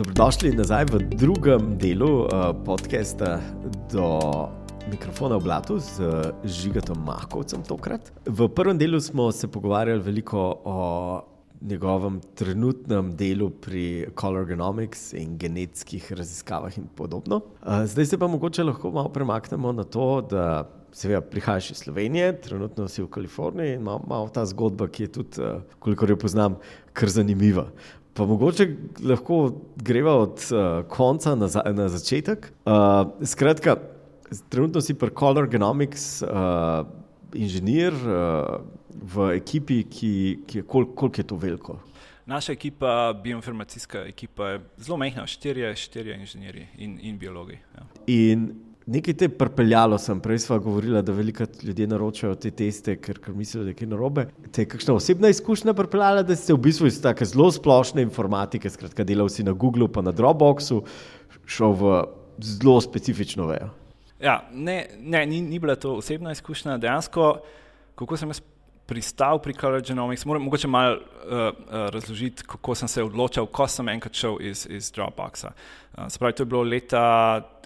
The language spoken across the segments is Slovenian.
Dobrodošli nazaj v drugem delu uh, podcasta do mikrofona v Blatu z uh, Žigatom Mahkovcem. Tokrat. V prvem delu smo se pogovarjali veliko o njegovem trenutnem delu pri Color Genomics in genetskih raziskavah in podobno. Uh, zdaj se pa mogoče lahko malo premaknemo na to, da seveda prihajaš iz Slovenije, trenutno si v Kaliforniji in ima, ima ta zgodba, ki je tudi, kolikor jo poznam, kar zanimiva. Pa mogoče lahko greva od uh, konca na, za, na začetek. Uh, skratka, trenutno si pri Color Genomics uh, inženir uh, v ekipi, ki, ki je koliko kol je to veliko. Naša ekipa, bioinformacijska ekipa, je zelo majhna, štirje, štirje inženirji in, in biologi. Ja. In Nekaj te pripeljalo sem, prej smo govorili, da veliko ljudi naročajo te teste, ker, ker mislijo, da je kaj narobe. Te je kakšna osebna izkušnja pripeljala, da ste v bistvu iz tako zelo splošne informatike, skratka, delal si na Googlu, pa na Dropboxu, šel v zelo specifično vejo. Ja, ne, ne ni, ni bila to osebna izkušnja. Dejansko, kako sem jaz pristal pri Color Genomics. Moram mogoče malo uh, uh, razložiti, kako sem se odločil, ko sem enkrat šel iz, iz Dropboxa. Uh, spravi, to je bilo leta,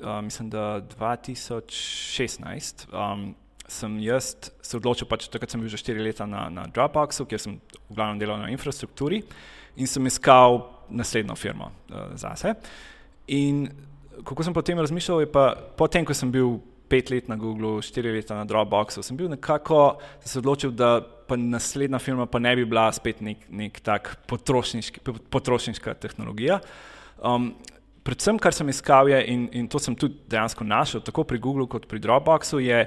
uh, mislim, da 2016. Um, sem jaz se odločil, pač takrat sem bil že štiri leta na, na Dropboxu, kjer sem v glavnem delal na infrastrukturi in sem iskal naslednjo firmo uh, zase. In kako sem potem razmišljal, je pa potem, ko sem bil pet let na Googlu, štiri leta na Dropboxu, sem bil nekako se odločil, da pa naslednja firma pa ne bi bila spet nek, nek tak potrošniška tehnologija. Um, predvsem, kar sem iskal, je, in, in to sem tudi dejansko našel, tako pri Googlu kot pri Dropboxu, je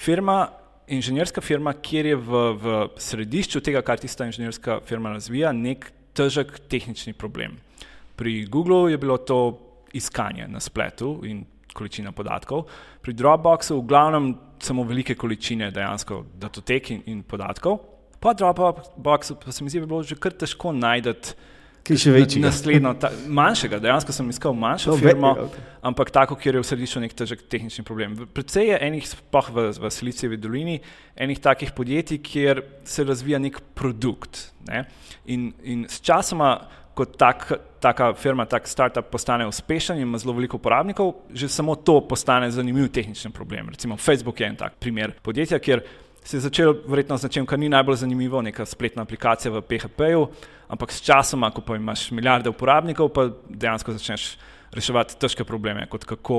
firma, inženirska firma, kjer je v, v središču tega, kar tista inženirska firma razvija, nek težek tehnični problem. Pri Googlu je bilo to iskanje na spletu in količina podatkov. Pri Dropboxu v glavnem samo velike količine dejansko datotek in, in podatkov. Po Dropboxu pa se mi zdi, da bi bilo že kar težko najti. Ki še večji. Naslednjo, ta, manjšega, dejansko sem iskal manjšo no, firmo, okay. ampak tako, kjer je v središču nek težek tehnični problem. Predvsej je enih, spoh v, v Silicijevi dolini, enih takih podjetij, kjer se razvija nek produkt. Ne? In, in s časoma ko tak, taka firma, tak startup postane uspešen in ima zelo veliko uporabnikov, že samo to postane zanimiv tehnični problem. Recimo Facebook je en tak primer podjetja, kjer se je začelo verjetno z nečem, kar ni najbolj zanimivo, neka spletna aplikacija v PHP-ju, ampak s časoma, ko pa imaš milijarde uporabnikov, pa dejansko začneš reševati težke probleme, kot kako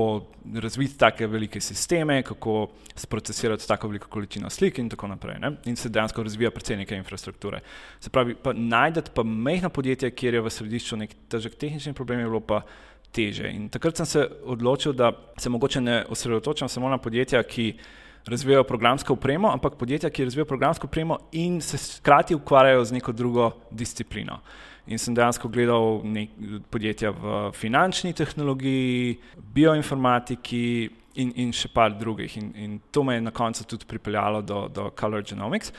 razviti take velike sisteme, kako sprocesirati tako veliko količino slik in tako naprej. Ne? In se dejansko razvija precej neke infrastrukture. Se pravi, pa najdete pa mehno podjetje, kjer je v središču nek težek tehnični problem, je bilo pa teže. In takrat sem se odločil, da se mogoče ne osredotočam samo na podjetja, ki razvijajo programsko upremo, ampak podjetja, ki razvijajo programsko upremo in se hkrati ukvarjajo z neko drugo disciplino in sem dejansko gledal nek, podjetja v finančni tehnologiji, bioinformatiki in, in še par drugih. In, in to me je na koncu tudi pripeljalo do, do Color Genomics.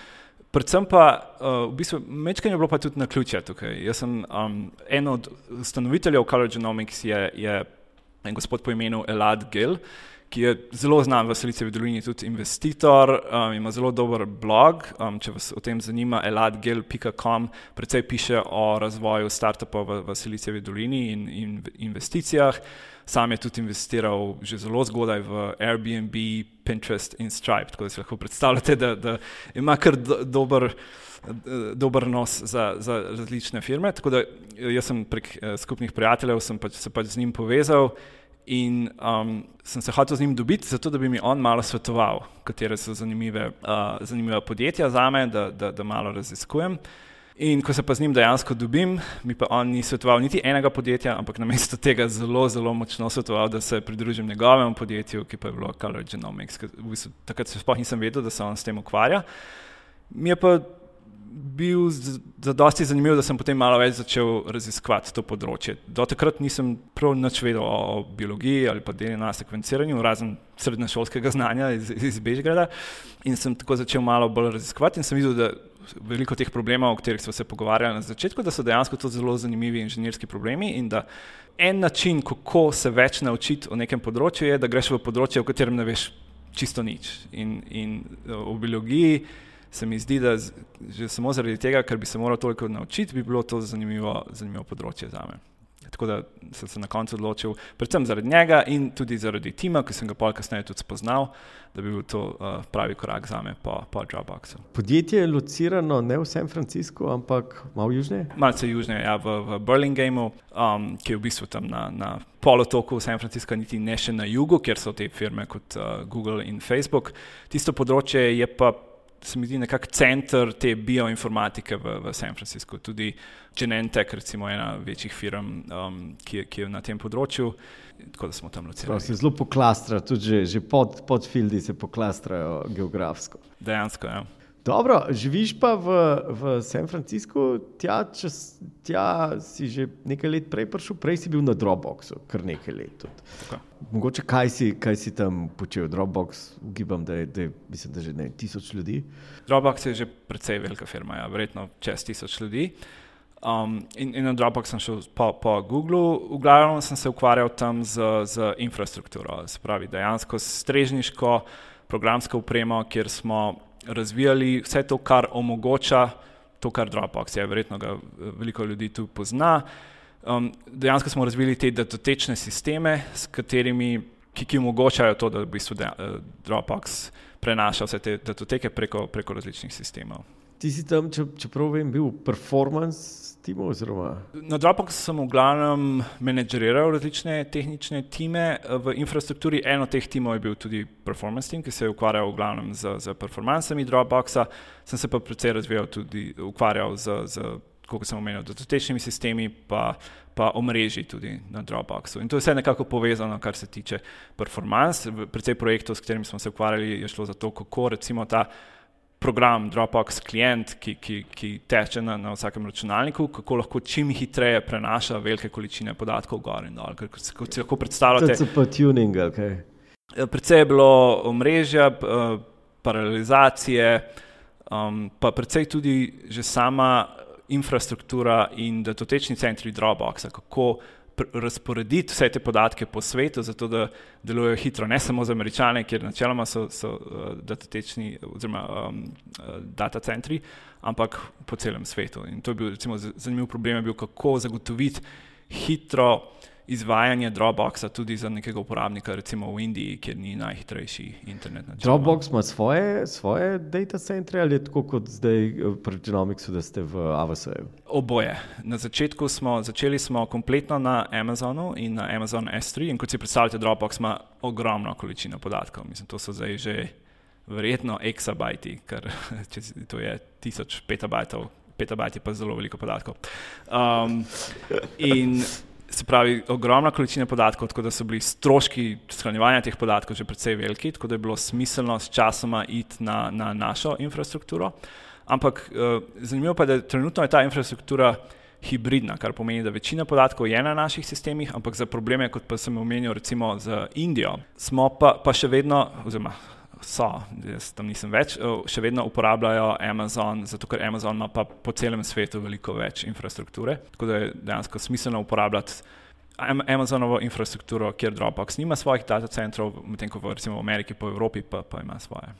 Predvsem pa, uh, v bistvu, mečkanje je bilo pa tudi na ključe tukaj. Jaz sem um, en od ustanoviteljev Color Genomics, je, je en gospod po imenu Elad Gill ki je zelo znan v Silicijevi dolini, tudi investitor, um, ima zelo dober blog. Um, če vas o tem zanima, eladgel.com, predvsej piše o razvoju startupov v, v Silicijevi dolini in, in investicijah. Sam je tudi investiral že zelo zgodaj v Airbnb, Pinterest in Stripe, tako da si lahko predstavljate, da, da ima kar do, dober. Dober nos za, za različne firme. Tako da jaz sem prek eh, skupnih prijateljev pač, se pač z njim povezal In um, sem se hotel z njim dobiti, zato da bi mi on malo svetoval, katere so zanimive, uh, zanimive podjetja za me, da, da, da malo raziskujem. In ko se pa z njim dejansko dobim, mi pa on ni svetoval niti enega podjetja, ampak namesto tega zelo, zelo močno svetoval, da se pridružim njegovemu podjetju, ki pa je bilo Color Genomics. V bistvu, takrat se sploh nisem vedel, da se on s tem ukvarja. Mi je pa bil za dosti zanimiv, da sem potem malo več začel raziskovati to področje. Do takrat nisem prav nič vedel o biologiji ali pa DNA sekvenciranju, razen srednješolskega znanja iz, iz Bežgrada. In sem tako začel malo bolj raziskovati in sem videl, da veliko teh problemov, o katerih smo se pogovarjali na začetku, da so dejansko to zelo zanimivi inženirski problemi in da en način, kako se več naučiti o nekem področju, je, da greš v področje, o katerem ne veš čisto nič. In, in v biologiji se mi zdi, da že samo zaradi tega, ker bi se moral toliko naučiti, bi bilo to zanimivo, zanimivo področje za me. Tako da sem se na koncu odločil, predvsem zaradi njega in tudi zaradi tima, ki sem ga pol kasneje tudi spoznal, da bi bil to uh, pravi korak za me po, po Dropboxu. Podjetje je locirano ne v San Franciscu, ampak malo južneje? Malce južneje, ja, v, v Burlingamu, um, ki je v bistvu tam na, na polotoku San Francisca, niti ne še na jugu, kjer so te firme kot uh, Google in Facebook. Tisto področje je pa se mi zdi nekako center te bioinformatike v, v San Franciscu. Tudi Genentech, recimo ena večjih firm, um, ki, ki je na tem področju. Tako da smo tam locirani. Se zelo poklastra, tudi že, že pod, pod fildi se poklastrajo geografsko. Dejansko, ja. Dobro, živiš pa v, v San Franciscu, tja, čez, tja si že nekaj let prej prišel, prej si bil na Dropboxu, kar nekaj let. Mogoče kaj si, kaj si tam počel, Dropbox, ugibam, da je, da je mislim, da že ne tisoč ljudi. Dropbox je že precej velika firma, ja, verjetno čez tisoč ljudi. Um, in, in na Dropbox sem šel po, po Googlu, v glavnem sem se ukvarjal tam z, z infrastrukturo, se pravi dejansko strežniško programsko upremo, kjer smo razvijali vse to, kar omogoča to, kar Dropbox je. Verjetno ga veliko ljudi tu pozna. Um, dejansko smo razvili te datotečne sisteme, katerimi, ki, ki omogočajo to, da v bistvu de, uh, Dropbox prenaša vse te datoteke preko, preko različnih sistemov. Ti si tam, če, čeprav vem, bil performance timov? Oziroma? Na Dropboxu sem v glavnem menedžeriral različne tehnične time v infrastrukturi. En od teh timov je bil tudi performance team, ki se je ukvarjal v glavnem z, z performancami Dropboxa, sem se pa precej razvijal tudi, ukvarjal z, z kot sem omenil, datotečnimi sistemi, pa, pa omrežji tudi na Dropboxu. In to je vse nekako povezano, kar se tiče performance. Predvsej projektov, s katerimi smo se ukvarjali, je šlo za to, kako recimo ta program Dropbox klient, ki, ki, ki teče na, na vsakem računalniku, kako lahko čim hitreje prenaša velike količine podatkov gor in dol. Kot si lahko predstavljate. To je pa tuning, ok. Eh, predvsej je bilo omrežja, paralelizacije, um, pa predvsej tudi že sama infrastruktura in datotečni centri Dropboxa, kako razporediti vse te podatke po svetu, zato da delujejo hitro, ne samo za američane, kjer načeloma so, so uh, datatečni oziroma um, uh, data centri, ampak po celem svetu. In to je bil recimo zanimiv problem, bil, kako zagotoviti hitro izvajanje Dropboxa tudi za nekega uporabnika, recimo v Indiji, kjer ni najhitrejši internet. Dropbox ima svoje, svoje data centre ali je tako kot zdaj eh, pri Genomics'u, da ste v AWS-u? Oboje. Na začetku smo začeli smo kompletno na Amazonu in na Amazon S3 in kot si predstavljate, Dropbox ima ogromno količino podatkov. Mislim, to so zdaj že verjetno exabajti, ker to je tisoč petabajtov. Petabajt je pa zelo veliko podatkov. Um, in se pravi, ogromna količina podatkov, tako da so bili stroški shranjevanja teh podatkov že precej veliki, tako da je bilo smiselno s časoma iti na, na našo infrastrukturo. Ampak uh, zanimivo pa je, da trenutno je ta infrastruktura hibridna, kar pomeni, da večina podatkov je na naših sistemih, ampak za probleme, kot pa sem omenil, recimo z Indijo, smo pa, pa še vedno, oziroma so, jaz tam nisem več, še vedno uporabljajo Amazon, zato ker Amazon ima pa po celem svetu veliko več infrastrukture. Tako da je dejansko smiselno uporabljati Amazonovo infrastrukturo, kjer Dropbox nima svojih data centrov, medtem ko recimo v Ameriki, po Evropi pa, pa ima svoje.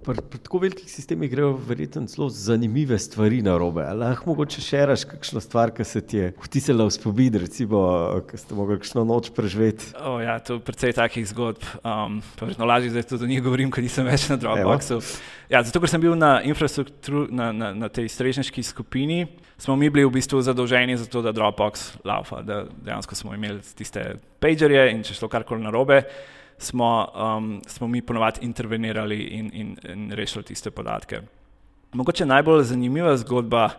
Pri tako velikih sistemih grejo verjetno zelo zanimive stvari na robe. Lahko mogoče še rečeš kakšno stvar, ki se ti je vtisnila v spomin, recimo, ki ste mogli kakšno noč preživeti. Oh, ja, to je precej takih zgodb. Um, Verjetno lažje zdaj tudi o njih govorim, ker nisem več na Dropboxu. Ja, zato, ker sem bil na infrastrukturi, na, na, na tej strežniški skupini, smo mi bili v bistvu zadolženi za to, da Dropbox laufa, da dejansko smo imeli tiste pagerje in če šlo karkoli na robe smo, um, smo mi ponovadi intervenirali in, in, in rešili tiste podatke. Mogoče najbolj zanimiva zgodba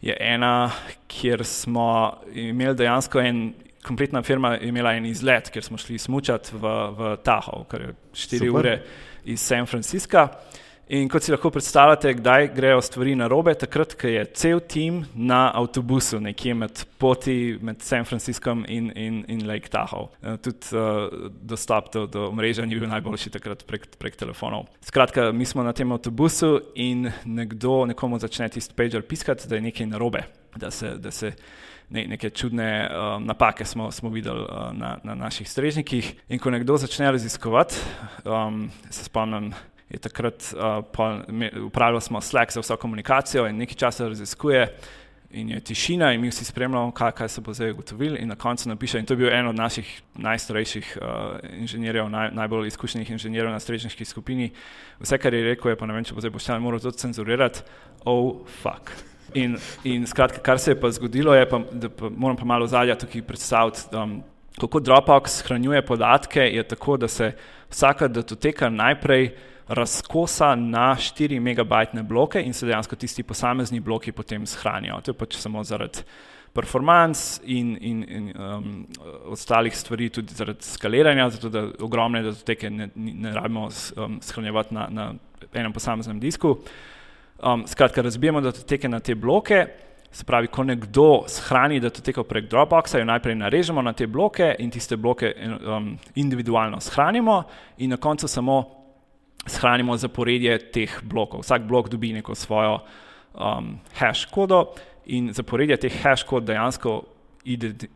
je ena, kjer smo imeli dejansko en. Kompletna firma je imela en izlet, kjer smo šli smučati v, v Tahoe, kar je 4 ure iz San Francisca. In kot si lahko predstavljate, kdaj grejo stvari na robe, takrat, ko je cel tim na avtobusu, nekje med poti med San Franciscom in, in, in Lake Tahoe. Uh, tudi uh, dostop do, do mreže ni bil najboljši takrat prek, prek telefonov. Skratka, mi smo na tem avtobusu in nekdo nekomu začne tisti pager piskati, da je nekaj na robe, da se. Da se Ne, neke čudne um, napake smo, smo videli uh, na, na naših strežnikih. In ko nekdo začne raziskovati, um, se spomnim, je takrat uh, upravljal smo Slack za vso komunikacijo in nekaj časa raziskuje in je tišina, in mi vsi spremljamo, kaj, kaj se bo zdaj ugotovil. In na koncu napiše, in to je bil en od naših najstarejših uh, inženirjev, naj, najbolj izkušenih inženirjev na strežniški skupini. Vse, kar je rekel, je pa ne vem, če bo zdaj boš tam moral to cenzurirati. Oh, fuck. In, in skratka, kar se je pa zgodilo, je, pa, da pa moram pa malo zadnja tukaj predstaviti. Um, kako Dropbox shranjuje podatke, je tako, da se vsaka datoteka najprej razkosa na 4 megabajtne bloke in se dejansko tisti posamezni bloki potem shranijo. To je pač samo zaradi performance in, in, in um, ostalih stvari, tudi zaradi skaliranja, zato da ogromne datoteke ne, ne rabimo um, shranjevati na, na enem posameznem disku. Um, skratka, razbijemo datoteke na te bloke. Se pravi, ko nekdo shrani datoteko prek Dropboxa, jo najprej narežemo na te bloke in tiste bloke um, individualno shranimo, in na koncu samo shranimo zaporedje teh blokov. Vsak blok dobi neko svojo um, hash kodo in zaporedje teh hash kod dejansko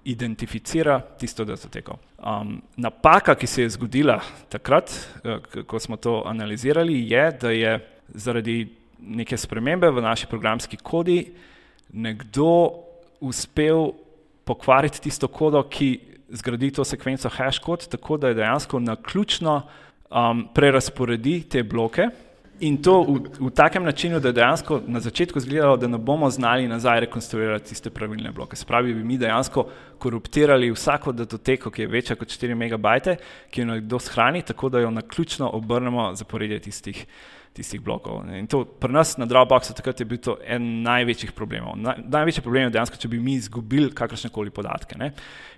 identificira tisto datoteko. Um, napaka, ki se je zgodila takrat, eh, ko smo to analizirali, je, da je zaradi neke spremembe v naši programski kodi nekdo uspel pokvariti tisto kodo, ki zgradi to sekvenco hash kod, tako da je dejansko na ključno um, prerasporedi te bloke. In to v, v takem načinu, da dejansko na začetku izgledalo, da ne bomo znali nazaj rekonstruirati tiste pravilne bloke. Spravi bi mi dejansko koruptirali vsako datoteko, ki je večja kot 4 MB, ki jo nekdo shrani, tako da jo na ključno obrnemo zaporedje tistih tistih blokov. In to pri nas na Dropboxu takrat je bil to en največjih problemov. Na, največji problem je dejansko, če bi mi izgubili kakršne koli podatke. Ne?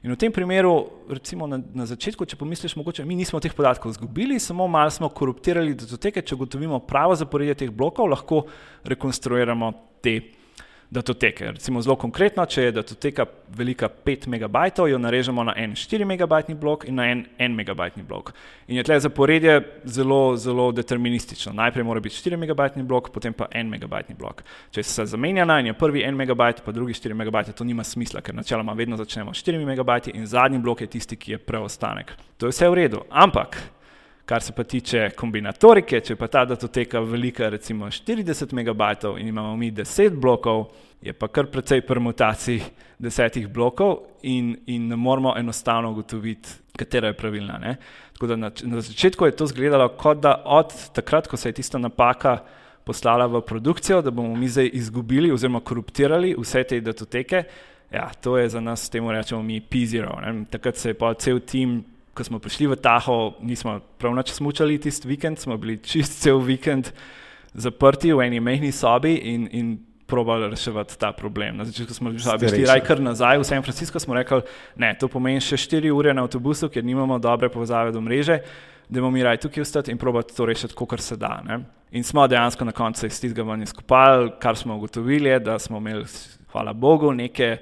In v tem primeru, recimo na, na začetku, če pomisliš, mogoče mi nismo teh podatkov izgubili, samo malo smo koruptirali datoteke, če ugotovimo pravo zaporedje teh blokov, lahko rekonstruiramo te datoteke. Recimo zelo konkretno, če je datoteka velika 5 MB, jo narežemo na en 4 MB blok in na en 1 MB blok. In je tle zaporedje zelo, zelo deterministično. Najprej mora biti 4 MB blok, potem pa 1 MB blok. Če se zamenjana in je prvi 1 MB, pa drugi 4 MB, to nima smisla, ker načeloma vedno začnemo s 4 MB in zadnji blok je tisti, ki je preostanek. To je vse v redu. Ampak Kar se pa tiče kombinatorike, če pa ta datoteka velika, recimo 40 MB in imamo mi 10 blokov, je pa kar precej permutacij desetih blokov in, in ne moramo enostavno ugotoviti, katera je pravilna. Ne? Tako da na, na začetku je to izgledalo, kot da od takrat, ko se je tista napaka poslala v produkcijo, da bomo mi zdaj izgubili oziroma koruptirali vse te datoteke. Ja, to je za nas, temu rečemo mi P0. Takrat se je pa cel tim ko smo prišli v Taho, nismo prav noč smučali tisti vikend, smo bili čist cel vikend zaprti v eni mehni sobi in, in probali reševati ta problem. Na začetku smo bili raj kar nazaj v San Francisco, smo rekli, ne, to pomeni še 4 ure na avtobusu, ker nimamo dobre povezave do mreže, da bomo mi raj tukaj ostati in probati to rešiti, kot se da. Ne. In smo dejansko na koncu iz tistega ven izkopali, kar smo ugotovili, je, da smo imeli, hvala Bogu, neke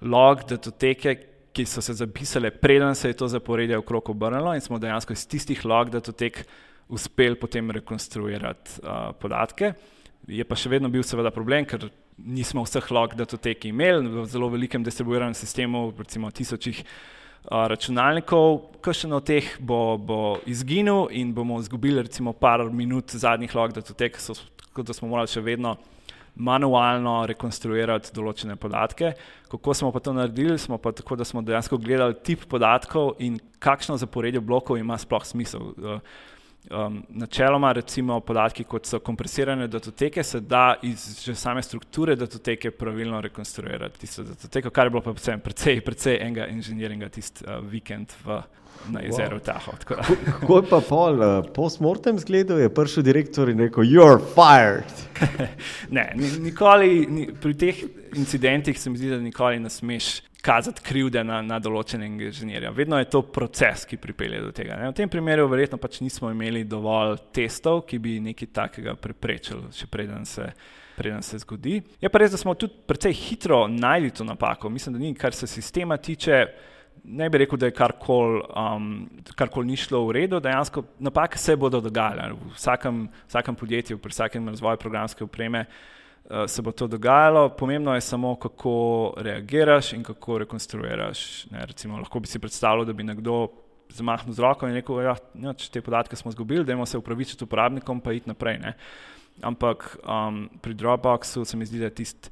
log datoteke, ki so se zapisale, preden se je to zaporedje okrog obrnilo, in smo dejansko iz tistih log datotek uspeli potem rekonstruirati uh, podatke. Je pa še vedno bil seveda problem, ker nismo vseh log datotek imeli v zelo velikem distribuiranem sistemu, recimo tisočih računalnikov, kakšen od teh bo, bo izginil in bomo izgubili recimo par minut zadnjih log datotek, tako da smo morali še vedno manualno rekonstruirati določene podatke. Kako smo pa to naredili? Smo pa tako, da smo dejansko gledali tip podatkov in kakšno zaporedje blokov ima sploh smisel. Um, načeloma, recimo, podatki, kot so kompresirane datoteke, se da iz same strukture datoteke pravilno rekonstruirati. Tisto datoteko, kar je bilo pa precej, precej enega inženiringa tisti uh, vikend v na jezeru wow. Tahoe. Kako je pa pol, uh, post-mortem zgledal, je prišel direktor in rekel: You're fired. ne, nikoli ni, pri teh incidentih se mi zdi, da nikoli ne smeš kazati krivde na, na določenega inženirja. Vedno je to proces, ki pripelje do tega. Ne? V tem primeru verjetno pač nismo imeli dovolj testov, ki bi nekaj takega preprečili, še preden se. Preden se zgodi. Je pa res, da smo tudi precej hitro najdli to napako. Mislim, da ni, kar se sistema tiče, ne bi rekel, da je karkoli um, kar ni šlo v redu, dejansko napake se bodo dogajale. V vsakem, vsakem podjetju, pri vsakem razvoju programske opreme uh, se bo to dogajalo. Pomembno je samo, kako reagiraš in kako rekonstruiraš. Ne, recimo, lahko bi si predstavljal, da bi nekdo zamahnil z roko in rekel: da ja, te podatke smo izgubili, da se upravičiti uporabnikom, pa iti naprej. Ne. Ampak um, pri Dropboxu se mi zdi, da je tisti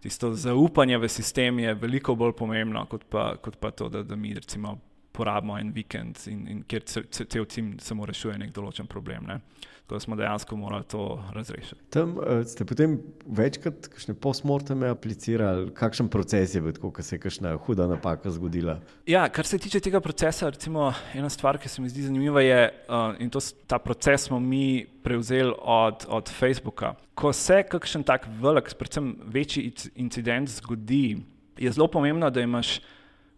tisto zaupanje v sistem je veliko bolj pomembno, kot pa, kot pa to, da, da mi recimo porabimo en vikend in, in kjer cel tim samo rešuje nek določen problem. Ne. Tako da smo dejansko morali to razrešiti. Tam uh, ste potem večkrat, kakšne postmorteme aplicirali, kakšen proces je bil, ko se je kakšna huda napaka zgodila? Ja, kar se tiče tega procesa, recimo ena stvar, ki se mi zdi zanimiva, je, uh, in to, ta proces smo mi prevzeli od, od Facebooka. Ko se kakšen tak velik, predvsem večji incident zgodi, je zelo pomembno, da imaš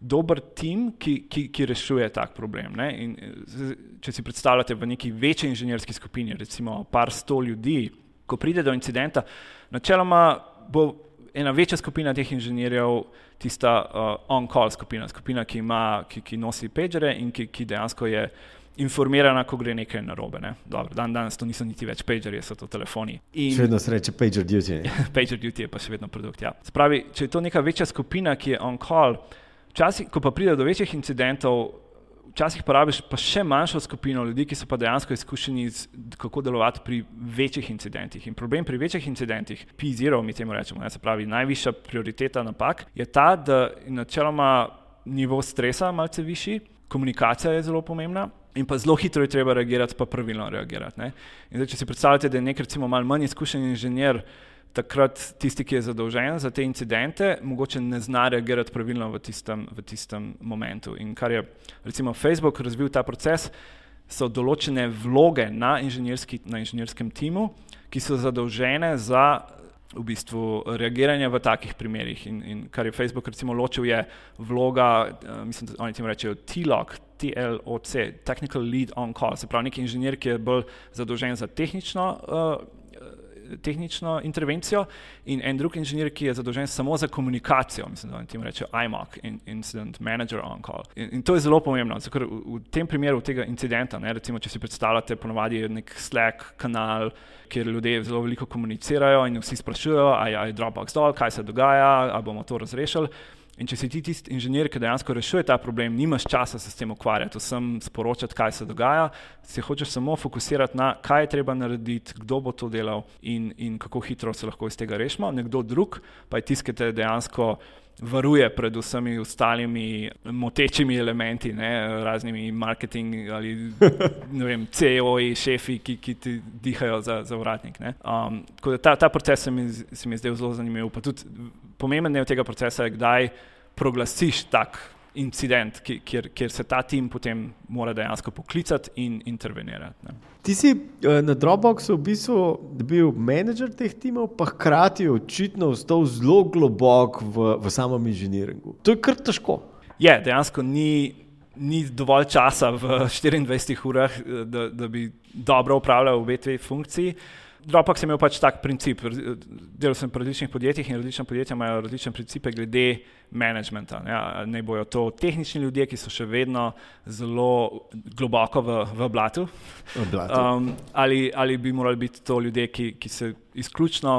dober tim, ki, ki, ki rešuje tak problem. In, če si predstavljate v neki večji inženirski skupini, recimo par sto ljudi, ko pride do incidenta, načeloma bo ena večja skupina teh inženirjev tista uh, on-call skupina, skupina, ki, ima, ki, ki nosi pagere in ki, ki dejansko je. Informirana, ko gre nekaj narobe. Ne? Dobro, dan danes to niso niti več pagerji, so to telefoni. In... Še vedno se reče pager duty. pager duty je pa še vedno produkt. Ja. Spravi, če je to neka večja skupina, ki je on call, Včasih, ko pa pride do večjih incidentov, včasih porabiš pa še manjšo skupino ljudi, ki so pa dejansko izkušeni, kako delovati pri večjih incidentih. In problem pri večjih incidentih, P0, mi temu rečemo, ne, se pravi, najvišja prioriteta napak, je ta, da je načeloma nivo stresa malce višji, komunikacija je zelo pomembna. In pa zelo hitro je treba reagirati, pa pravilno reagirati. Zdaj, če si predstavljate, da je nek recimo malo manj izkušen inženir, takrat tisti, ki je zadolžen za te incidente, mogoče ne zna reagirati pravilno v tistem, v tistem momentu. In kar je recimo Facebook razvil ta proces, so določene vloge na, na inženirskem timu, ki so zadolžene za v bistvu reagiranje v takih primerih. In, in kar je Facebook recimo ločil, je vloga, uh, mislim, da oni temu rečejo TLOC, TLOC, Technical Lead on Call, se pravi neki inženir, ki je bolj zadolžen za tehnično uh, tehnično intervencijo, in en drug inženir, ki je zadolžen samo za komunikacijo, mislim, da jim reče IMOC, Incident Manager on Call. In, in to je zelo pomembno, ker v, v tem primeru tega incidenta, ne, recimo, če si predstavljate, ponovadi je nek Slack kanal, kjer ljudje zelo veliko komunicirajo in vsi sprašujejo, ali je Dropbox dol, kaj se dogaja, ali bomo to razrešili. In če si ti tisti inženir, ki dejansko rešuje ta problem, nimaš časa se s tem ukvarjati, vsem sporočati, kaj se dogaja, se hočeš samo fokusirati na, kaj je treba narediti, kdo bo to delal in, in kako hitro se lahko iz tega rešimo. Nekdo drug pa je tisti, ki te dejansko varuje pred vsemi ostalimi motečimi elementi, ne, raznimi marketing ali vem, CEO-ji, šefi, ki, ki ti dihajo za, za vratnik. Um, ta, ta proces se mi, se mi je zdel zelo zanimiv pomemben del tega procesa je, kdaj proglasiš tak incident, kjer, kjer se ta tim potem mora dejansko poklicati in intervenirati. Ne. Ti si eh, na Dropboxu v bistvu bil menedžer teh timov, pa hkrati očitno ostal zelo globok v, v samem inženiringu. To je kar težko. Je, dejansko ni. Ni dovolj časa v 24 urah, eh, da, da bi dobro upravljal obe te funkciji. Dropbox je imel pač tak princip. Delal sem v različnih podjetjih in različne podjetja imajo različne principe glede managementa. Ja, ne bojo to tehnični ljudje, ki so še vedno zelo globoko v, v blatu. Um, ali, ali bi morali biti to ljudje, ki, ki se izključno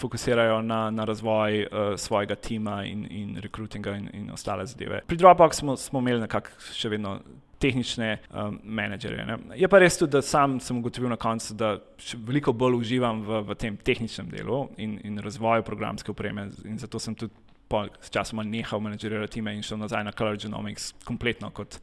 fokusirajo na, na razvoj uh, svojega tima in, in rekrutinga in, in ostale zadeve. Pri Dropboxu smo, smo imeli nekako še vedno tehnične um, menedžerje. Ne. Je pa res tudi, da sam sem ugotovil na koncu, da veliko bolj uživam v, v tem tehničnem delu in, in razvoju programske opreme. In zato sem tudi s časom nehal menedžerirati time in šel nazaj na Color Genomics, kompletno kot,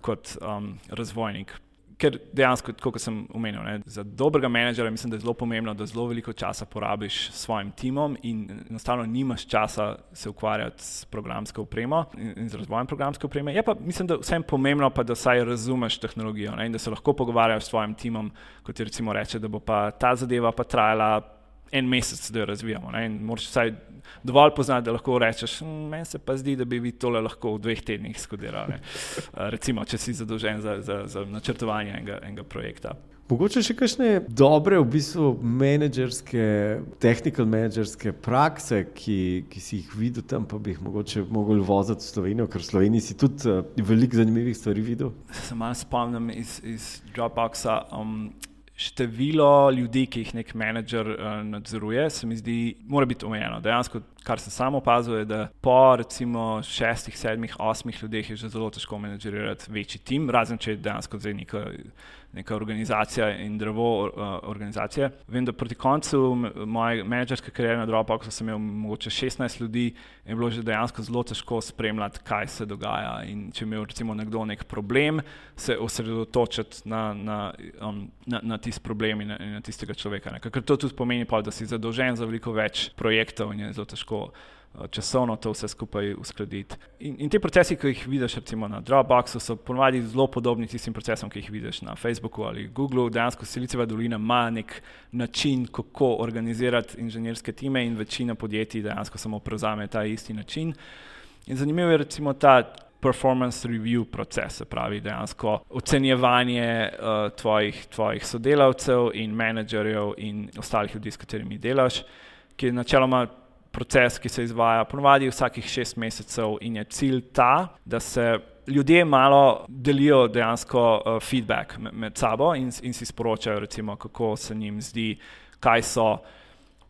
kot um, razvojnik ker dejansko, kot sem omenil, ne, za dobrega menedžera mislim, da je zelo pomembno, da zelo veliko časa porabiš s svojim timom in enostavno nimaš časa se ukvarjati s programsko opremo in, in z razvojem programske opreme. Je pa mislim, da vsem pomembno, pa, da vsaj razumeš tehnologijo ne, in da se lahko pogovarjaš s svojim timom, kot ti recimo reče, da bo pa ta zadeva pa trajala en mesec, da jo razvijamo. Ne, in moraš vsaj dovolj poznati, da lahko rečeš, hm, meni se pa zdi, da bi vi tole lahko v dveh tednih skodirali. Recimo, če si zadolžen za, za, za načrtovanje enega, enega projekta. Mogoče še kakšne dobre, v bistvu, menedžerske, tehnične menedžerske prakse, ki, ki si jih videl tam, pa bi jih mogoče mogli voziti v Slovenijo, ker v Sloveniji si tudi uh, veliko zanimivih stvari videl. Se malo spomnim iz, iz Dropboxa. Um, število ljudi, ki jih nek menedžer uh, nadzoruje, se mi zdi, mora biti omejeno. Dejansko, kar sem samo opazil, je, da po recimo šestih, sedmih, osmih ljudeh je že zelo težko menedžerirati večji tim, razen če je dejansko zdaj neka, neka organizacija in drevo uh, organizacije. Vem, da proti koncu moje menedžerske kariere na Dropboxu sem imel mogoče 16 ljudi in je bilo že dejansko zelo težko spremljati, kaj se dogaja. In če imel recimo nekdo nek problem, se osredotočiti na, na, um, na, na tisti problem in na, na tistega človeka. Ne. Ker to tudi pomeni, pa, da si zadolžen za veliko več projektov in je zelo težko. Eh, časovno to vse skupaj uskladiti. In, in te procesi, ki jih vidiš recimo na Dropboxu, so ponovadi zelo podobni tistim procesom, ki jih vidiš na Facebooku ali Googlu. Dejansko Silicijeva dolina ima nek način, kako organizirati inženirske time in večina podjetij dejansko samo prevzame ta isti način. In zanimivo je recimo ta performance review proces, se pravi dejansko ocenjevanje uh, tvojih, tvojih sodelavcev in menedžerjev in ostalih ljudi, s katerimi delaš, ki je načeloma proces, ki se izvaja ponovadi vsakih šest mesecev in je cilj ta, da se ljudje malo delijo dejansko uh, feedback med, med sabo in, in si sporočajo, recimo, kako se njim zdi, kaj so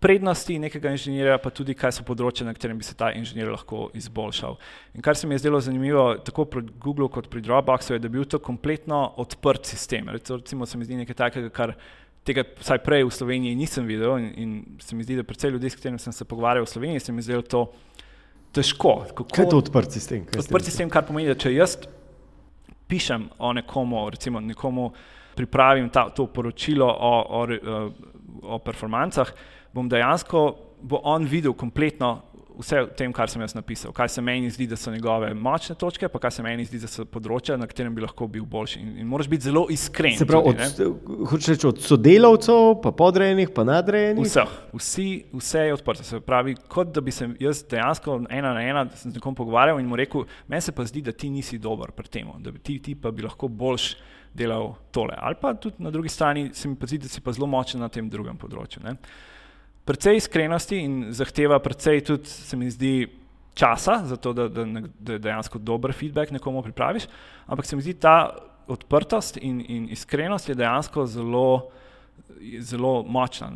prednosti nekega inženirja, pa tudi kaj so področja, na katerem bi se ta inženir lahko izboljšal. In kar se mi je zdelo zanimivo, tako pri Googlu kot pri Dropboxu, je, da je bil to kompletno odprt sistem. Recimo, se mi zdi nekaj takega, kar tega vsaj prej v Sloveniji nisem videl in, in se mi zdi, da predvsej ljudi, s katerimi sem se pogovarjal v Sloveniji, se mi zdi to težko. Kako, Kaj je to odprt sistem? Odprt sistem, kar pomeni, da če jaz pišem o nekomu, recimo nekomu pripravim ta, to poročilo o, o, o performancah, bom dejansko, bo on videl kompletno vse v tem, kar sem jaz napisal, kaj se meni zdi, da so njegove močne točke, pa kaj se meni zdi, da so področja, na katerem bi lahko bil boljši. In, in moraš biti zelo iskren. Se pravi, hočeš reči od sodelavcev, pa podrejenih, pa nadrejenih? Vseh, vsi, vse je odprto. Se pravi, kot da bi se jaz dejansko ena na ena z nekom pogovarjal in mu rekel, meni se pa zdi, da ti nisi dober pri tem, da bi ti, ti pa bi lahko boljš delal tole. Ali pa tudi na drugi strani se mi pa zdi, da si pa zelo močen na tem drugem področju. Ne? Precej iskrenosti in zahteva precej tudi, se mi zdi, časa za to, da, da, da dejansko dober feedback nekomu pripraviš. Ampak se mi zdi ta odprtost in, in iskrenost je dejansko zelo, zelo močna.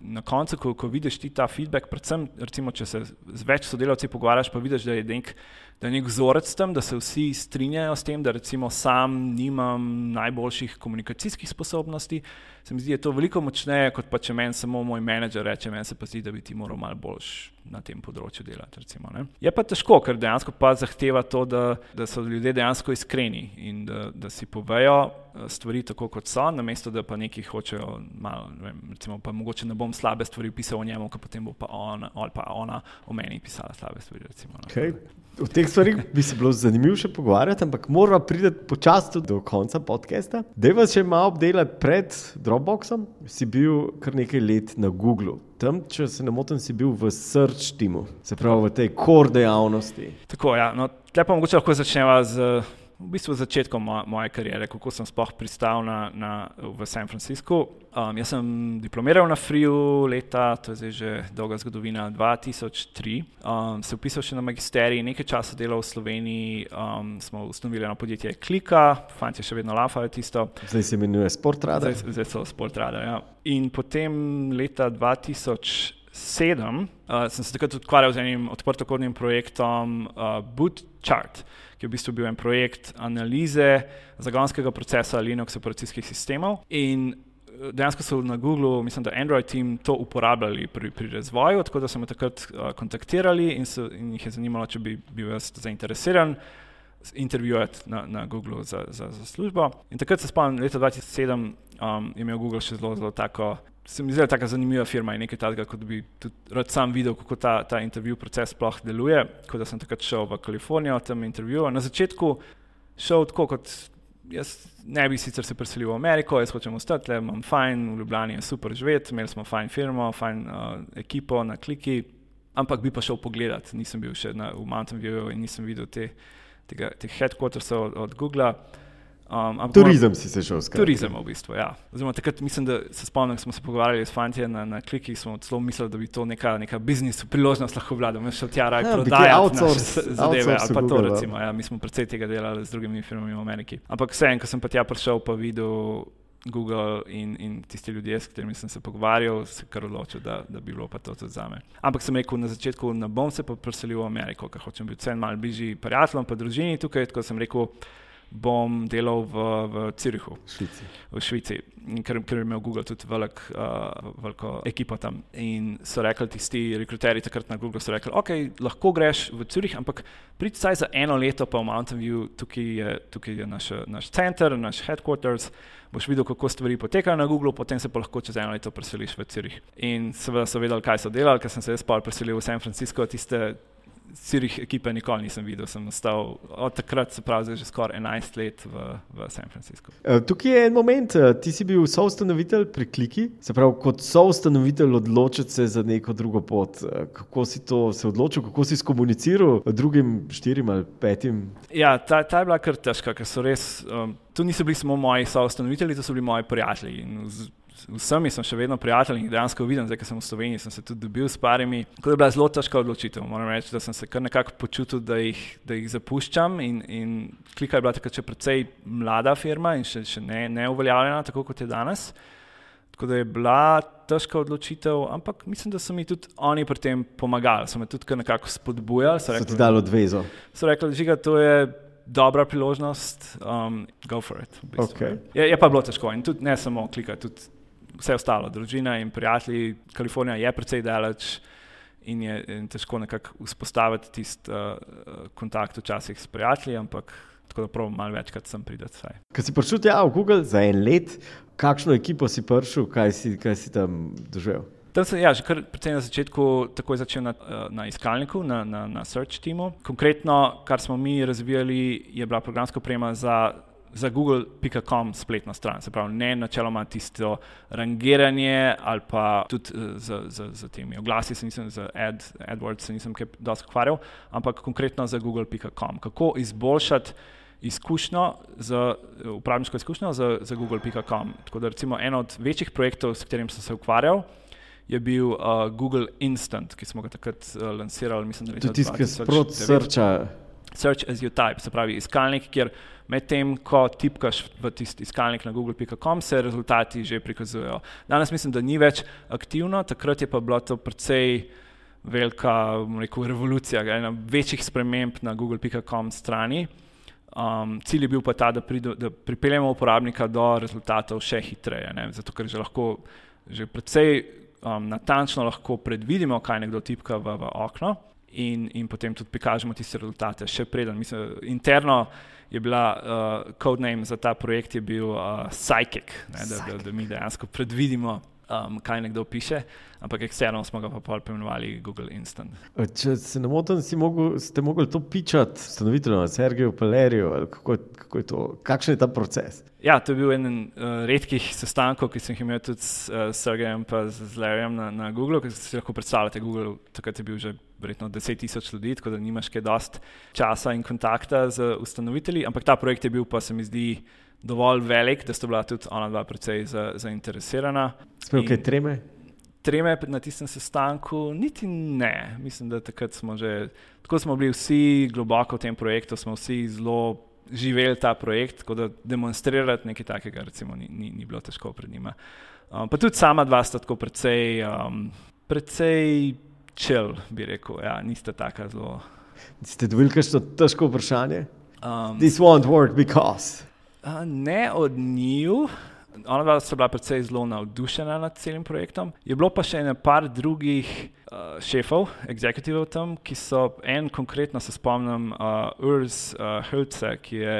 Na koncu, ko, ko vidiš ti ta feedback, predvsem, recimo, če se z več sodelavci pogovarjaš, pa vidiš, da je nek da je nek vzorec tam, da se vsi strinjajo s tem, da recimo sam nimam najboljših komunikacijskih sposobnosti. Se mi zdi, da je to veliko močneje, kot pa če meni samo moj menedžer reče, meni se pa zdi, da bi ti moral malo boljš na tem področju delati. Recimo, je pa težko, ker dejansko pa zahteva to, da, da so ljudje dejansko iskreni in da, da si povejo eh, stvari tako, kot so, namesto da pa neki hočejo malo, ne vem, recimo pa mogoče ne bom slabe stvari pisal o njemu, ker potem bo pa on ali pa ona o meni pisala slabe stvari. Recimo, okay. O teh stvarih bi se bilo zanimivo še pogovarjati, ampak moramo priti počasi do konca podcasta. Dejva še malo obdelati pred Dropboxom. Si bil kar nekaj let na Googlu. Tam, če se ne motim, si bil v search timu, se pravi v tej core dejavnosti. Tako, ja. No, Lepo, mogoče lahko začnemo z v bistvu začetkom moje, moje kariere, kako sem sploh pristal na, na, v San Franciscu. Um, jaz sem diplomiral na FRIU leta, to je zdaj že dolga zgodovina, 2003. Um, se upisal še na magisterij, nekaj časa delal v Sloveniji, um, smo ustanovili eno podjetje Klika, fanti še vedno lafajo tisto. Zdaj se imenuje Sportrada. Zdaj, zdaj so Sportrada, ja. In potem leta 2000 sedem, uh, sem se takrat ukvarjal z enim odprtokodnim projektom uh, Bootchart, ki je v bistvu bil en projekt analize zagonskega procesa Linux operacijskih sistemov. In uh, dejansko so na Googlu, mislim, da Android team to uporabljali pri, pri razvoju, tako da so me takrat uh, kontaktirali in, so, in jih je zanimalo, če bi bil jaz zainteresiran. Intervjuvati na, na Googlu za, za, za službo. In takrat se spomnim, leta 2007 um, je imel Google še zelo, zelo tako se mi zdi, da je tako zanimiva firma in nekaj takega, kot bi tudi rad sam videl, kako ta, ta intervju proces sploh deluje. Ko sem takrat šel v Kalifornijo, tam intervjuval. Na začetku šel tako, kot jaz ne bi sicer se preselil v Ameriko, jaz hočem ostati, imam fajn, v Ljubljani je super živeti, imeli smo fajn firmo, fajn uh, ekipo na kliki, ampak bi pa šel pogledat. Nisem bil še na, v Mountain View in nisem videl te, tega, teh headquartersov od, od Google. Um, turizem si se šel skrbeti. Turizem v bistvu, ja. Oziroma, takrat mislim, da se spomnim, da smo se pogovarjali s fanti na, na kliki, smo celo mislili, da bi to neka, neka biznis priložnost lahko vladal. Mi smo tja raje ja, prodajali outsource zadeve ali pa to Google, recimo. Ja, mi smo predvsej tega delali z drugimi firmami v Ameriki. Ampak vseeno, ko sem pa tja prišel, pa videl Google in, in tisti ljudje, s katerimi sem se pogovarjal, se kar odločil, da, da bi bilo pa to tudi za me. Ampak sem rekel na začetku, ne bom se pa preselil v Ameriko, ker hočem biti vseeno malo bližji prijateljem, pa družini tukaj, tako sem rekel, bom delal v, v Cirihu, Švici. v Švici, ker, ker je imel Google tudi velik, uh, veliko ekipo tam. In so rekli tisti rekruterji takrat na Google, so rekli, ok, lahko greš v Cirih, ampak pridite vsaj za eno leto pa v Mountain View, tukaj je, tukaj je naš, naš center, naš headquarters. Boš videl, kako stvari potekajo na Googlu, potem se pa lahko čez eno leto preseliš v Cirih. In seveda so vedeli, kaj so delali, ker sem se jaz pa preselil v San Francisco, tiste Cirih ekipe nikoli nisem videl, sem ostal od takrat, se pravi, že skoraj 11 let v, v San Franciscu. E, tukaj je en moment, e, ti si bil soustanovitelj pri Kliki, se pravi, kot soustanovitelj odločiti se za neko drugo pot. E, kako si to se odločil, kako si komuniciral drugim štirim ali petim? Ja, ta, ta je bila kar težka, ker so res. Um, to niso bili samo moji soustanovitelji, to so bili moji prijatelji vsemi sem še vedno prijatelj in dejansko vidim, zdaj, ko sem v Sloveniji, sem se tudi dobil s parimi. Tako da je bila zelo težka odločitev. Moram reči, da sem se kar nekako počutil, da jih, da jih zapuščam. In, in klika je bila takrat še precej mlada firma in še, še ne, ne uveljavljena, tako kot je danes. Tako da je bila težka odločitev, ampak mislim, da so mi tudi oni pri tem pomagali, so me tudi nekako spodbujali. So, rekli, so ti dali odvezo. So rekli, da to je dobra priložnost, um, go for it. V bistvu. okay. je, je pa bilo težko in tudi ne samo klikati, tudi vse ostalo, družina in prijatelji. Kalifornija je precej daleč in je in težko nekako vzpostaviti tisti uh, kontakt včasih s prijatelji, ampak tako da pravim malo večkrat sem prideti. Kaj si prišel tja v Google za en let, kakšno ekipo si prišel, kaj si, kaj si tam doživel? Tam sem ja, že kar na začetku takoj začel na, na iskalniku, na, na, na search teamu. Konkretno, kar smo mi razvijali, je bila programska oprema za za google.com spletno stran. Se pravi, ne načeloma tisto rangiranje ali pa tudi z, z, z temi oglasi, se nisem z Ad, AdWords, se nisem kaj dosti ukvarjal, ampak konkretno za google.com. Kako izboljšati izkušnjo, z, upravniško izkušnjo za, za google.com. Tako da recimo en od večjih projektov, s katerim sem se ukvarjal, je bil uh, Google Instant, ki smo ga takrat uh, lansirali, mislim, da je to tisti, ki sprot srča. Search as you type, se pravi iskalnik, kjer medtem ko tipkaš v tisti iskalnik na google.com, se rezultati že prikazujejo. Danes mislim, da ni več aktivno, takrat je pa bila to precej velika rekel, revolucija, ena večjih sprememb na google.com strani. Um, cilj je bil pa ta, da, pridu, da pripeljemo uporabnika do rezultatov še hitreje, ne? zato ker že lahko že precej um, natančno lahko predvidimo, kaj nekdo tipka v, v okno in, in potem tudi prikažemo tiste rezultate. Še preden, mislim, interno je bila uh, codename za ta projekt bil uh, Psychic, ne, da, da, da mi dejansko predvidimo, um, kaj nekdo piše, ampak eksterno smo ga pa pojmenovali Google Instant. Če se ne motim, ste mogli to pičati, ustanovitelj Sergeju Paleriju, kako, kako je to, kakšen je ta proces? Ja, to je bil en uh, redkih sestankov, ki sem jih imel tudi s uh, Sergejem in z Larryjem na, na Google, ker si lahko predstavljate, Google takrat je bil že verjetno 10 tisoč ljudi, tako da nimaš kaj dost časa in kontakta z ustanovitelji, ampak ta projekt je bil pa se mi zdi dovolj velik, da sta bila tudi ona dva precej za, zainteresirana. Sploh kaj treme? Treme na tistem sestanku, niti ne. Mislim, da takrat smo že, tako smo bili vsi globoko v tem projektu, smo vsi zelo živeli ta projekt, tako da demonstrirati nekaj takega, recimo, ni, ni, ni bilo težko pred njima. Um, pa tudi sama dva sta tako precej, um, precej čel, bi rekel, ja, niste tako zelo. Ste dobili kakšno težko vprašanje? Um, This won't work because. Uh, ne od njiju. Ona dva sta bila precej zelo navdušena nad celim projektom. Je bilo pa še nekaj drugih uh, šefov, executivov tam, ki so en konkretno se spomnim, uh, Urs uh, Hrce, ki je,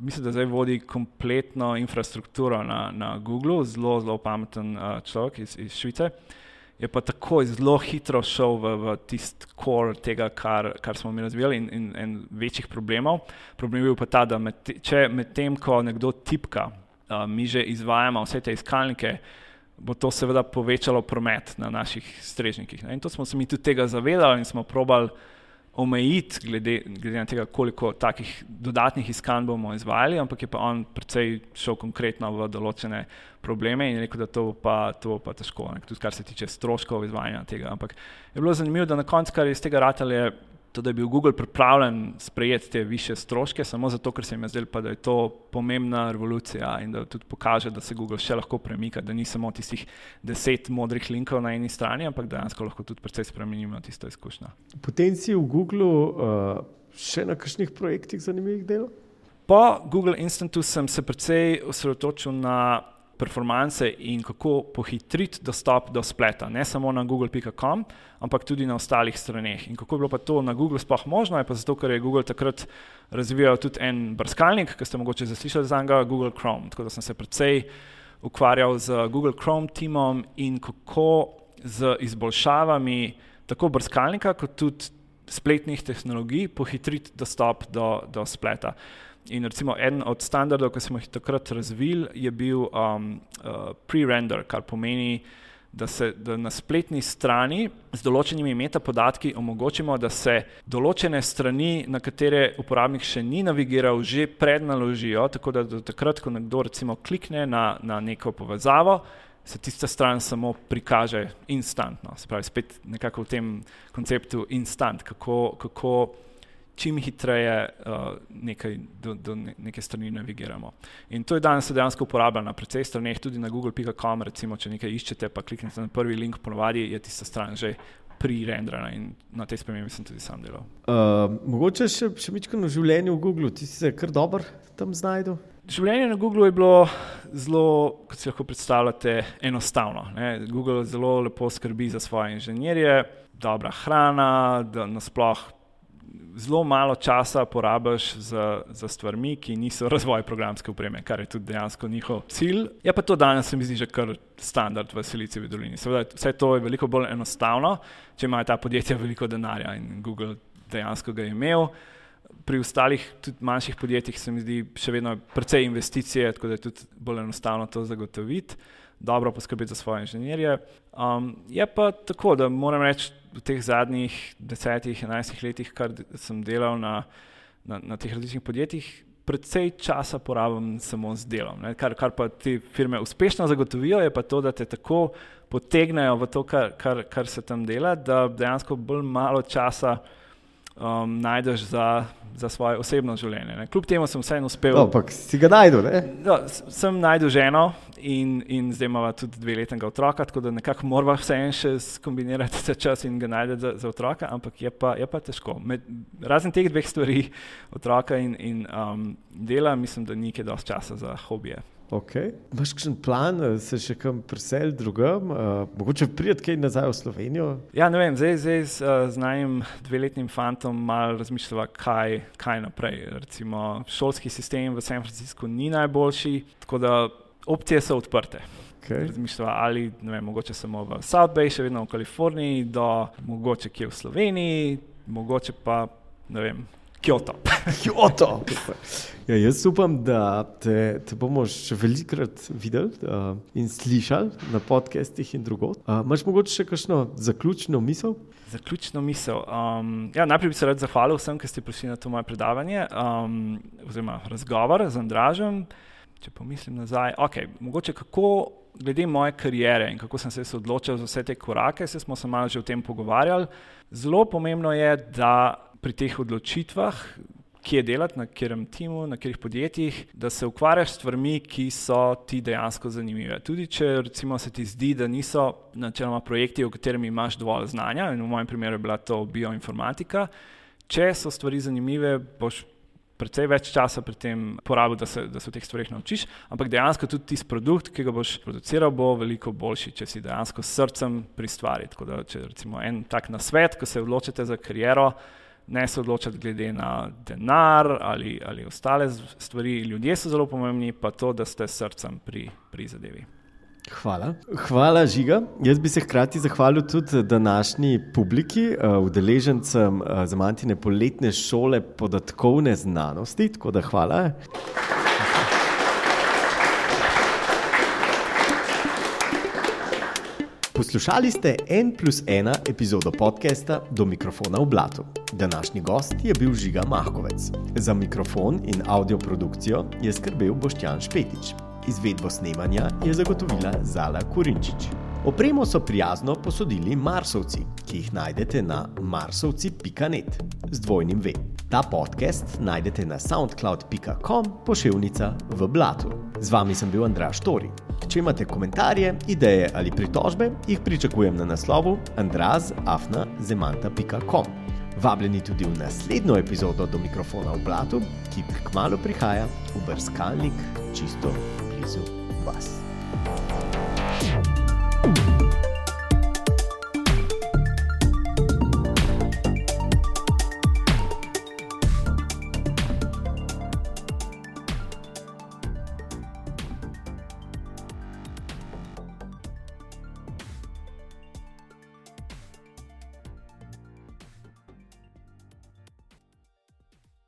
mislim, da zdaj vodi kompletno infrastrukturo na, na Google, zelo, zelo pameten uh, človek iz, iz Švice. Je pa tako zelo hitro šel v, v tisti kor tega, kar, kar smo mi razvijali, in, in, in večjih problemov. Problem je bil pa ta, da med, če medtem, ko nekdo tipka, uh, mi že izvajamo vse te iskalnike, bo to seveda povečalo promet na naših strežnikih. Ne? In to smo se mi tudi tega zavedali in smo probali omejiti, glede, glede na tega, koliko takih dodatnih iskanj bomo izvajali, ampak je pa on precej šel konkretno v določene probleme in rekel, da to bo pa, to bo pa težko, tudi kar se tiče stroškov izvajanja tega. Ampak je bilo zanimivo, da na koncu, kar je iz tega ratale, to, da je bil Google pripravljen sprejeti te više stroške, samo zato, ker se jim je zdelo, da je to pomembna revolucija in da tudi pokaže, da se Google še lahko premika, da ni samo tistih deset modrih linkov na eni strani, ampak dejansko lahko tudi precej spremenimo tisto izkušnjo. Potem si v Googlu uh, še na kakšnih projektih zanimivih delov? Po Google Instantu sem se precej osredotočil na performance in kako pohitriti dostop do spleta, ne samo na google.com, ampak tudi na ostalih straneh. In kako je bilo pa to na Google sploh možno, je pa zato, ker je Google takrat razvijal tudi en brskalnik, ki ste mogoče zaslišali za njega, Google Chrome. Tako da sem se precej ukvarjal z Google Chrome timom in kako z izboljšavami tako brskalnika, kot tudi spletnih tehnologij pohitriti dostop do, do spleta. In recimo eden od standardov, ki smo jih takrat razvili, je bil um, uh, pre-render, kar pomeni, da se da na spletni strani z določenimi metapodatki omogočimo, da se določene strani, na katere uporabnik še ni navigiral, že prednaložijo, tako da do takrat, ko nekdo recimo klikne na, na neko povezavo, se tista stran samo prikaže instantno. Se pravi, spet nekako v tem konceptu instant, kako, kako čim hitreje uh, nekaj, do, do neke strani navigiramo. In to je danes dejansko uporabljeno na precej straneh, tudi na google.com, recimo, če nekaj iščete, pa kliknete na prvi link, ponovadi je tista stran že pre-renderana in na tej spremembi sem tudi sam delal. Uh, mogoče še, še mičko na življenju v Google, ti si se kar dober tam znajdel? Življenje na Googlu je bilo zelo, kot si lahko predstavljate, enostavno. Ne? Google zelo lepo skrbi za svoje inženirje, dobra hrana, da nasploh zelo malo časa porabiš za, za stvarmi, ki niso razvoj programske opreme, kar je tudi dejansko njihov cilj. Je pa to danes, se mi zdi, že kar standard v Silicijevi dolini. Seveda, vse to je veliko bolj enostavno, če imajo ta podjetja veliko denarja in Google dejansko ga je imel. Pri ostalih, tudi manjših podjetjih, se mi zdi, še vedno precej investicije, tako da je tudi bolj enostavno to zagotoviti dobro poskrbeti za svoje inženirje. Um, je pa tako, da moram reči, v teh zadnjih desetih, enajstih letih, kar sem delal na, na, na teh različnih podjetjih, predvsej časa porabim samo z delom. Kar, kar pa te firme uspešno zagotovijo, je pa to, da te tako potegnejo v to, kar, kar, kar se tam dela, da dejansko bolj malo časa um, najdeš za, za svoje osebno življenje. Ne. Kljub temu sem vseeno uspel. Ampak no, si ga najdel? No, sem najdel ženo in, in zdaj imamo tudi dveletnega otroka, tako da nekako moramo vse en še skombinirati ta čas in ga najti za, za otroka, ampak je pa, je pa težko. Med, razen teh dveh stvari, otroka in, in um, dela, mislim, da ni kaj dosti časa za hobije. Okay. Imáš kakšen plan, se še kam presel drugam, uh, mogoče prijeti kaj nazaj v Slovenijo? Ja, ne vem, zdaj, zdaj z, uh, z najim dveletnim fantom malo razmišljava, kaj, kaj naprej. Recimo, šolski sistem v San Franciscu ni najboljši, tako da opcije so odprte. Okay. Razmišljava, ali ne vem, mogoče samo v South Bay, še vedno v Kaliforniji, do mogoče kje v Sloveniji, mogoče pa ne vem. Kyoto. Kyoto. Ja, jaz upam, da te, te bomo še velikokrat videli uh, in slišali na podcestih in drugot. Uh, Imáš mogoče še kakšno zaključno misel? Zaključno misel. Um, ja, najprej bi se rad zahvalil vsem, ki ste prišli na to moje predavanje, um, oziroma razgovor z Andražem. Če pomislim nazaj, okay, mogoče kako glede moje kariere in kako sem se odločil za vse te korake, se smo se malo že o tem pogovarjali. Zelo pomembno je, da pri teh odločitvah, kje delati, na katerem timu, na katerih podjetjih, da se ukvarjaš s stvarmi, ki so ti dejansko zanimive. Tudi če recimo, se ti zdi, da niso načeloma projekti, o katerih imaš dovolj znanja, in v mojem primeru je bila to bioinformatika, če so stvari zanimive, boš. Predvsej več časa pri tem porabil, da se, da se v teh stvarih naučiš, ampak dejansko tudi tisti produkt, ki ga boš produciral, bo veliko boljši, če si dejansko s srcem pri stvari. Tako da, če recimo en tak nasvet, ko se odločite za kariero, ne se odločati glede na denar ali, ali ostale stvari. Ljudje so zelo pomembni, pa to, da ste srcem pri, pri zadevi. Hvala. Hvala, Žiga. Jaz bi se hkrati zahvalil tudi današnji publiki, eh, udeležencem uh, za mantine poletne šole podatkovne znanosti. Tako da hvala. Poslušali ste en plus ena epizodo podcasta Do mikrofona v blatu. Današnji gost je bil Žiga Mahkovec. Za mikrofon in audio produkcijo je skrbel Boštjan Špetič. Izvedbo snemanja je zagotovila Zala Kurinčič. Opremo so prijazno posodili Marsovci, ki jih najdete na marsovci.net z dvojnim V. Ta podcast najdete na soundcloud.com pošiljka v blatu. Z vami sem bil Andraš Tori. Če imate komentarje, ideje ali pritožbe, jih pričakujem na naslovu andrazafna.zemanta.com. Vabljeni tudi v naslednjo epizodo do mikrofona v Blatu, ki kmalo prihaja v brskalnik čisto blizu vas. thank you